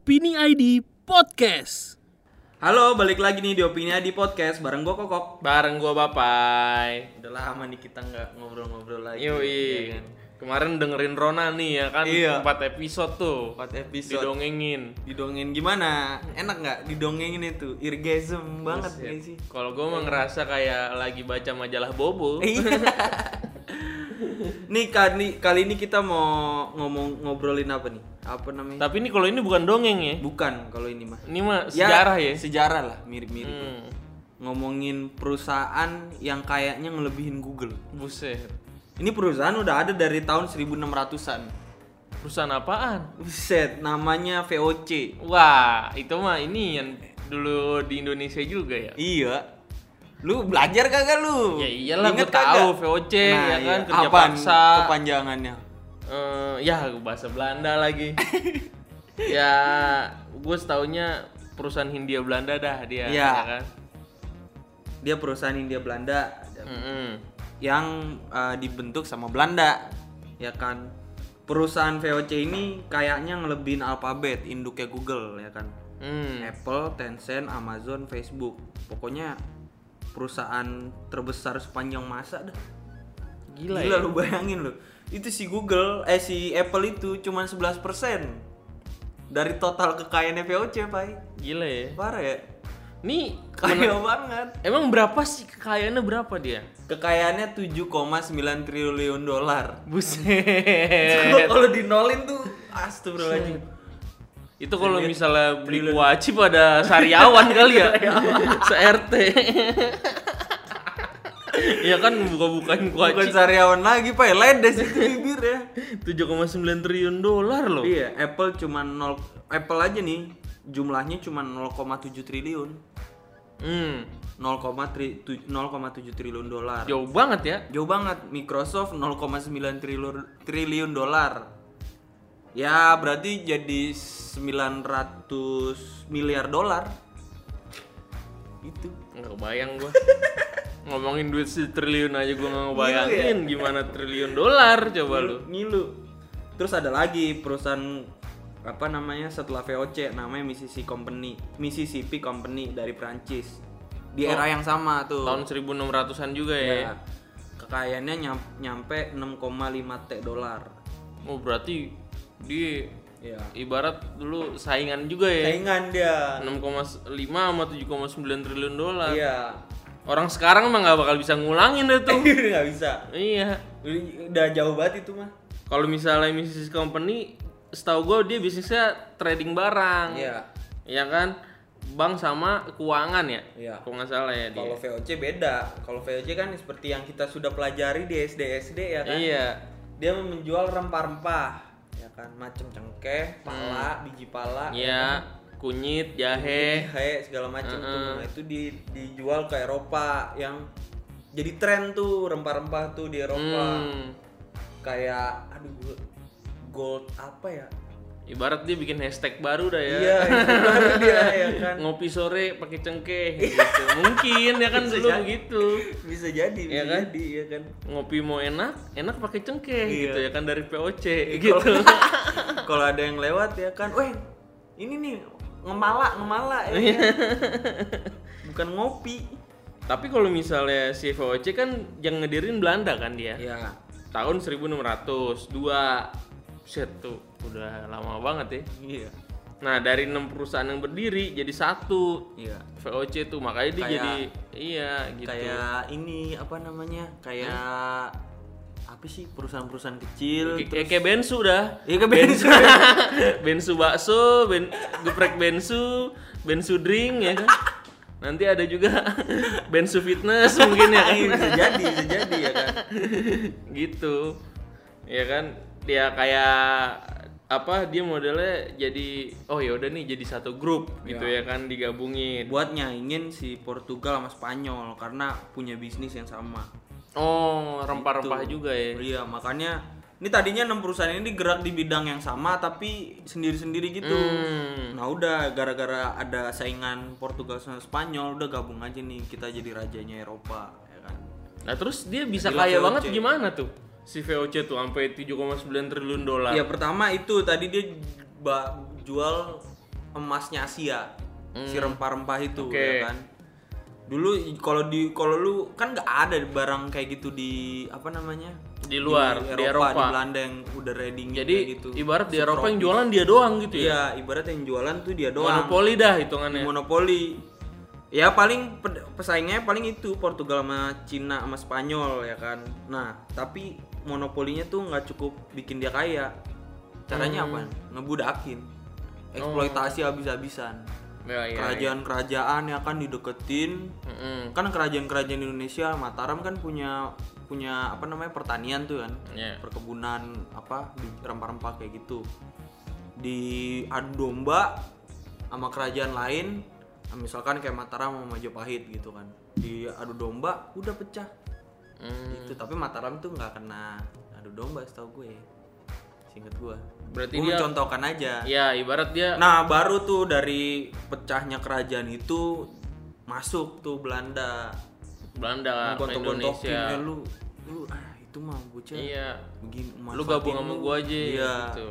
Opini ID Podcast. Halo, balik lagi nih di Opini di Podcast bareng gue Kokok. Bareng gua Bapai. Udah lama nih kita nggak ngobrol-ngobrol lagi. Yoi. ya kan? Kemarin dengerin Rona nih ya kan Iya. 4 episode tuh. Empat episode. Didongengin. Didongengin gimana? Enak nggak didongengin itu? Irgasm banget Buset. nih sih. Kalau gua mah ngerasa kayak lagi baca majalah Bobo. Iya. nih kali kali ini kita mau ngomong ngobrolin apa nih? Apa namanya? Tapi ini kalau ini bukan dongeng ya. Bukan kalau ini mah. Ini mah sejarah ya. Sejarah lah, mirip-mirip. Hmm. Ngomongin perusahaan yang kayaknya ngelebihin Google. Buset. Ini perusahaan udah ada dari tahun 1600-an. Perusahaan apaan? Buset, namanya VOC. Wah, itu mah ini yang dulu di Indonesia juga ya. Iya. Lu belajar kagak lu? Ya iyalah Ingat gua tahu kagak? VOC Nah, ya kan iya. kerja Apaan paksa. kepanjangannya. Eh, ya bahasa Belanda lagi. ya, gue setaunya perusahaan Hindia Belanda dah dia, Iya. ya kan? Dia perusahaan India Belanda Mm-mm. yang uh, dibentuk sama Belanda, ya kan. Perusahaan VOC ini kayaknya ngelebihin Alphabet, induknya Google, ya kan. Hmm. Apple, Tencent, Amazon, Facebook. Pokoknya perusahaan terbesar sepanjang masa dah. Gila, Gila ya. lu bayangin lu. Itu si Google, eh si Apple itu cuman 11% dari total kekayaannya VOC, Pak. Gila ya. Parah ya. Nih, Kaya banget. emang berapa sih kekayaannya berapa dia? Kekayaannya 7,9 triliun dolar. Buset. Kalau dinolin tuh astagfirullahaladzim. Itu kalau misalnya beli kuaci pada sariawan kali ya. Se-RT. Iya kan buka-bukain Bukan kuaci sariawan lagi, Pak. Ledes itu bibir ya. 7,9 triliun dolar loh. Iya, Apple cuman 0 Apple aja nih jumlahnya cuma 0,7 triliun. Hmm. 0,3 tu- 0,7 triliun dolar. Jauh banget ya. Jauh banget. Microsoft 0,9 triliun triliun dolar. Ya, berarti jadi 900 miliar dolar. Itu. Nggak kebayang gua. Ngomongin duit triliun aja gua nggak ngebayangin gimana triliun dolar coba lu. Ngilu. Terus ada lagi perusahaan apa namanya setelah VOC namanya Mississippi Company, Mississippi Company dari Prancis. Di Oh. era yang sama tuh. Tahun 1600-an juga ya. Ya. Kekayaannya nyam- nyampe 6,5 T dolar. Oh, berarti dia Ya. ibarat dulu saingan juga ya. Saingan dia. 6,5 sama 7,9 triliun dolar. Iya. Orang sekarang emang nggak bakal bisa ngulangin deh tuh. Nggak bisa. iya. Udah jauh banget itu mah. Kalau misalnya Mrs. Company, setahu gue dia bisnisnya trading barang. Iya. Iya kan? Bank sama keuangan ya. Iya. Kalau nggak salah ya dia. Kalau VOC beda. Kalau VOC kan seperti yang kita sudah pelajari di SD SD ya kan. Iya. Dia menjual rempah-rempah ya kan, macam cengkeh, pala, biji pala, Hmm. Iya. Kunyit, jahe. jahe segala macam tuh. Mm-mm. Nah, itu di, dijual ke Eropa yang jadi tren tuh rempah-rempah tuh di Eropa. Hmm. Kayak aduh gold apa ya? Ibarat dia bikin hashtag baru dah ya. Iya, baru dia ya kan. Ngopi sore pakai cengkeh gitu. Mungkin ya kan Bisa dulu jadi. begitu. Bisa jadi, bisa Iya kan? jadi ya kan. Ngopi mau enak, enak pakai cengkeh Iya. gitu ya kan dari VOC Kalau- gitu. Kalau ada yang lewat ya kan, weh ini nih ngemala ngemala ya. Iya. kan? Bukan ngopi. Tapi kalau misalnya si VOC kan yang ngedirin Belanda kan dia. Ya, Tahun 1600, dua set tuh udah lama banget ya. iya, Nah, dari enam perusahaan yang berdiri jadi satu. iya. VOC tuh makanya dia Kayak- jadi iya gitu. Kayak ini apa namanya? Kayak apa sih perusahaan-perusahaan kecil? Kayak- kayak kayak bensu dah. Iya ke bensu. bensu bakso, ben, geprek bensu, bensu drink ya kan. Nanti ada juga bensu fitness mungkin ya kan. Iya, bisa jadi, bisa jadi ya kan. gitu. Ya kan dia kayak apa dia modelnya jadi oh ya udah nih jadi satu grup gitu ya kan digabungin. Buat nyaingin si Portugal sama Spanyol karena punya bisnis yang sama. Oh, rempah-rempah Gitu. juga ya. Iya, makanya ini tadinya enam perusahaan ini gerak di bidang yang sama tapi sendiri-sendiri gitu. Hmm. Nah udah gara-gara ada saingan Portugal sama Spanyol udah gabung aja nih kita jadi rajanya Eropa ya kan. Nah, terus dia bisa kaya banget gimana tuh? Si VOC tuh sampai 7,9 triliun dolar. Ya pertama itu tadi dia jual emasnya Asia si rempah-rempah itu Oke. ya kan dulu kalau di kalau lu kan nggak ada barang kayak gitu di apa namanya Di luar, di Eropa. di Belanda yang udah ready Jadi gitu ibarat di. Eropa yang jualan dia doang gitu ya. iya ibarat yang jualan tuh dia doang Monopoli dah di hitungannya. monopoli ya paling pesaingnya paling itu Portugal sama Cina sama Spanyol ya kan nah tapi monopolinya tuh nggak cukup bikin dia kaya. Caranya Hmm. apa? Ngebudakin. Eksploitasi habis-habisan. Ya, iya, kerajaan-kerajaan ya kan dideketin. Mm-mm. kan kerajaan-kerajaan Indonesia Mataram kan punya punya apa namanya pertanian tuh kan. Iya. perkebunan apa bi- rempah-rempah kayak gitu. Di adu domba sama kerajaan lain. Misalkan kayak Mataram sama Majapahit gitu kan. Di adu domba udah pecah Hmm. itu tapi Mataram tuh nggak kena adu domba setahu gue. Singkat gue. Berarti gue dia mencontohkan aja. Ya ibarat dia Nah baru tuh dari pecahnya kerajaan itu masuk tuh Belanda. Belanda ke gontok-gontokin Indonesia. ya lu. Lu ah itu mah bocah. Iya. begini Lu gabung sama gua aja iya. gitu.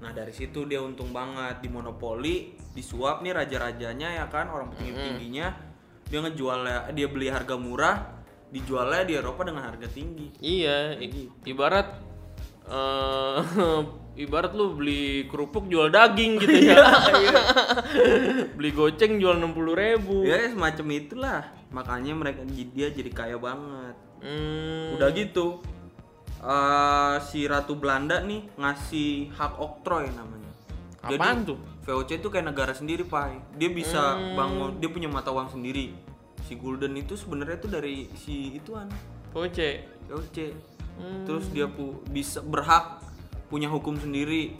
Nah dari situ dia untung banget. Di monopoli disuap nih raja-rajanya ya kan? Orang tinggi-tingginya dia ngejual dia beli harga murah dijualnya di Eropa dengan harga tinggi Iya, i- ibarat eh ibarat lu beli kerupuk jual daging gitu ya. beli goceng jual 60.000 ribu. ya semacam itulah makanya mereka dia jadi kaya banget Hmm, Udah gitu eh, si Ratu Belanda nih ngasih hak oktroy namanya. apaan tuh? VOC itu kayak negara sendiri, Pai. Dia bisa bangun, dia punya mata uang sendiri. Si Gulden itu sebenarnya itu dari si ituan Oce. VOC. Terus dia pu bisa berhak punya hukum sendiri,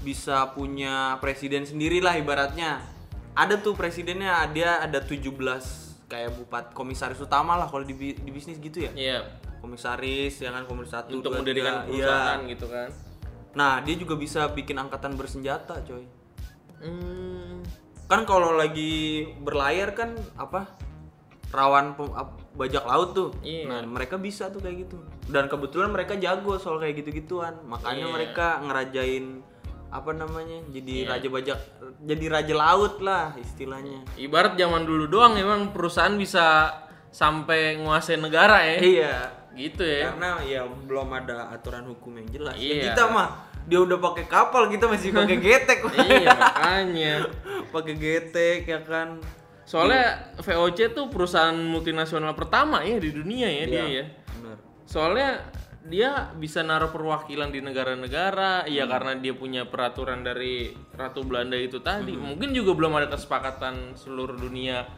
bisa punya presiden sendiri lah ibaratnya. Ada tuh presidennya, dia ada 17 kayak bupat komisaris utama lah kalau di, di bisnis gitu ya Iya, komisaris ya kan komisaris satu untuk mendirikan perusahaan Iya. gitu kan. nah dia juga bisa bikin angkatan bersenjata coy Hmm, kan kalau lagi berlayar kan apa rawan bajak laut tuh Iya. nah mereka bisa tuh kayak gitu dan kebetulan mereka jago soal kayak gitu gituan makanya Iya. mereka ngerajain apa namanya jadi raja bajak jadi raja laut lah istilahnya ibarat zaman dulu doang emang perusahaan bisa sampai nguasain negara ya. iya Gitu ya. karena ya belum ada aturan hukum yang jelas Ya, Iya. kita mah dia udah pakai kapal kita masih pakai getek iya, makanya. pakai getek ya kan Soalnya VOC tuh perusahaan multinasional pertama ya di dunia ya dia ya. bener Soalnya dia bisa naruh perwakilan di negara-negara ya Hmm. karena dia punya peraturan dari Ratu Belanda itu tadi. Hmm. Mungkin juga belum ada kesepakatan seluruh dunia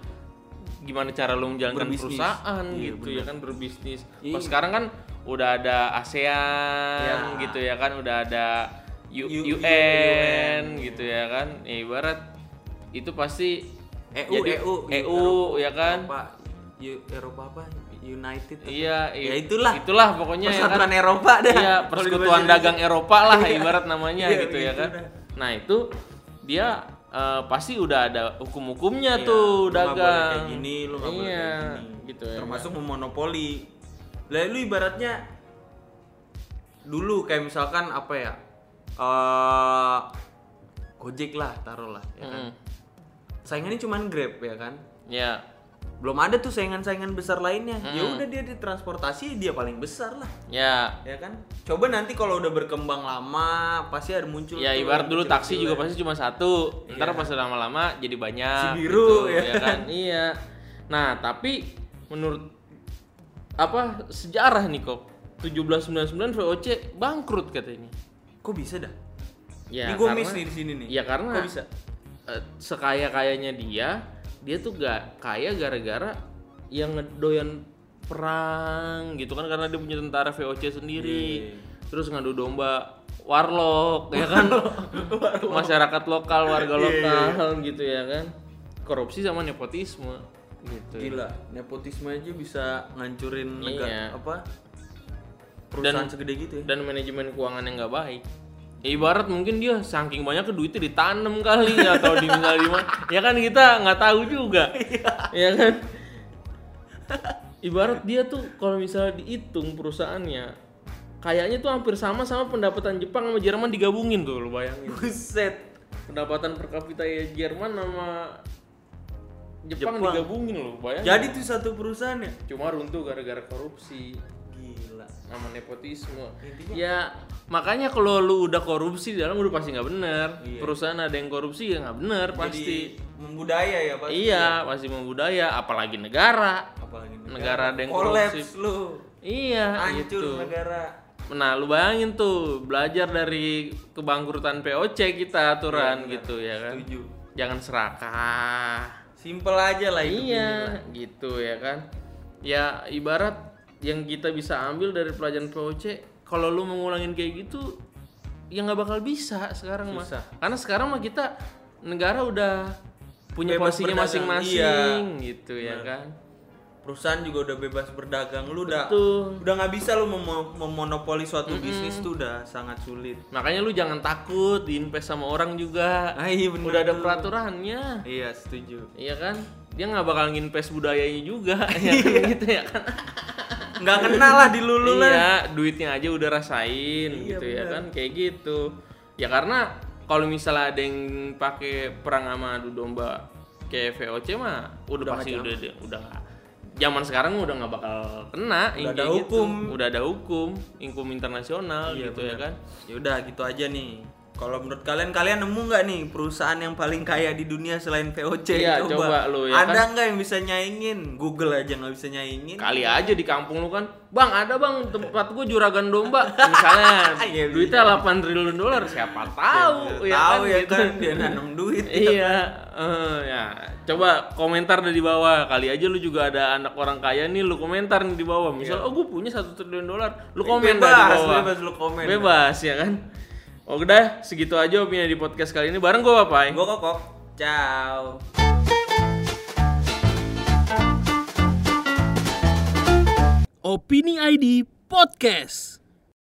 gimana cara lu menjalankan Berbisnis. perusahaan Iya, gitu ya kan berbisnis. Iya. Pas sekarang kan udah ada ASEAN Ya. gitu ya kan, udah ada U- U- UN gitu ya kan. Ya, ibarat itu pasti EU jadi- EU EU ya kan. Eropa, Eropa apa United? Iya, ya itulah Itulah pokoknya ya kan. persatuan Eropa dah Iya, persekutuan dagang Eropa lah ibarat namanya Iya, gitu ya gitu kan. Nah, itu dia eh, pasti udah ada hukum-hukumnya Iya, tuh lu nggak boleh dagang. kayak gini lu boleh iya, kayak gini gitu ya. termasuk memonopoli lalu ibaratnya dulu kayak misalkan apa ya eh Gojek lah taruh lah ya kan Mm. Saingannya cuman Grab ya kan Ya, belum ada tuh saingan-saingan besar lainnya ya udah dia di transportasi dia paling besar lah ya. ya kan coba nanti kalau udah berkembang lama pasti ada muncul Ya ibarat dulu taksi juga pasti cuma satu. Ntar pas lama-lama jadi banyak. Si biru, gitu, ya ya kan? Iya. Nah, tapi menurut apa sejarah nih kok 1799 VOC bangkrut katanya. kok bisa dah Ya, ini gue miss nih di sini nih Ya karena kok bisa eh, sekaya kayanya dia, dia tuh gak kaya gara-gara yang ngedoyan perang gitu kan karena dia punya tentara VOC sendiri. Iya. Terus ngadu domba warlock ya kan. Masyarakat lokal, warga Iya, lokal gitu ya kan. Korupsi sama nepotisme gitu. Gila, nepotisme aja bisa ngancurin negara Iya. apa? Perusahaan Dan- segede gitu ya. dan manajemen keuangan yang nggak baik. Ibarat mungkin dia saking banyak ke duitnya ditanam kali atau di misalnya di mana. Ya kan kita nggak tahu juga. ya kan? Ibarat dia tuh kalau misalnya dihitung perusahaannya kayaknya tuh hampir sama sama pendapatan Jepang sama Jerman digabungin tuh lu bayangin. Buset. pendapatan per kapita ya Jerman sama Jepang, Jepang. digabungin loh, bayangin. Jadi tuh satu perusahaan ya? Cuma runtuh gara-gara korupsi Gila. sama nepotisme. Intinya- Ya makanya kalau lu udah korupsi dalam udah pasti nggak bener. Iya. Perusahaan ada yang korupsi ya nggak bener pasti. Jadi membudaya ya pasti. Iya, pasti membudaya, apalagi negara. Apalagi Negara ada yang Kolaps korupsi. lu. Iya, Hancur gitu. negara. Nah, lu bayangin tuh belajar dari kebangkrutan POC kita aturan Iya, gitu ya kan. Setuju. Jangan serakah. Simpel aja lah Iya, gitu ya kan. Ya ibarat yang kita bisa ambil dari pelajaran POC, kalau lu mengulangin kayak gitu, ya nggak bakal bisa sekarang mah. Karena sekarang mah kita negara udah punya Bebas porsinya masing-masing iya. gitu ya kan. Perusahaan juga udah bebas berdagang. Lu udah Betul. udah nggak bisa lu memo- memonopoli suatu bisnis tuh udah sangat sulit. Makanya lu jangan takut diinvest sama orang juga. Ah, iya bener Udah ada tuh. peraturannya. Iya, setuju. Iya kan? Dia nggak bakal nginvest budayanya juga, ya kan gitu ya kan? Nggak kena lah di lulu lah. iya, duitnya aja udah rasain Iya, gitu ya bener. kan, kayak gitu. Ya karena kalau misalnya ada yang pakai perang sama adu domba kayak VOC mah udah, Udah pasti udah udah, udah zaman sekarang udah nggak bakal kena Udah ada gitu. hukum. udah ada hukum hukum internasional Iya, gitu ya bener. kan Ya udah gitu aja nih. Kalau menurut kalian kalian nemu nggak nih perusahaan yang paling kaya di dunia selain VOC? Iya, coba lu, ya Ada kan? nggak yang bisa nyaingin? Google aja nggak bisa nyaingin. kali aja di kampung lu kan bang ada bang tempat gua juragan domba misalnya Iya, duitnya 8 triliun dolar siapa tahu ya Tahu kan ya gitu. kan dia nanam duit. iya eh, ya coba komentar di bawah kali aja lu juga ada anak orang kaya nih lu komentar nih di bawah misal oh gue punya satu triliun dolar lu komen. Bebas, bawah bebas lu komen. bebas ya kan Oke dah, segitu aja opini di podcast kali ini bareng gue Papai. Gue kokok. Ciao. Opini ID Podcast.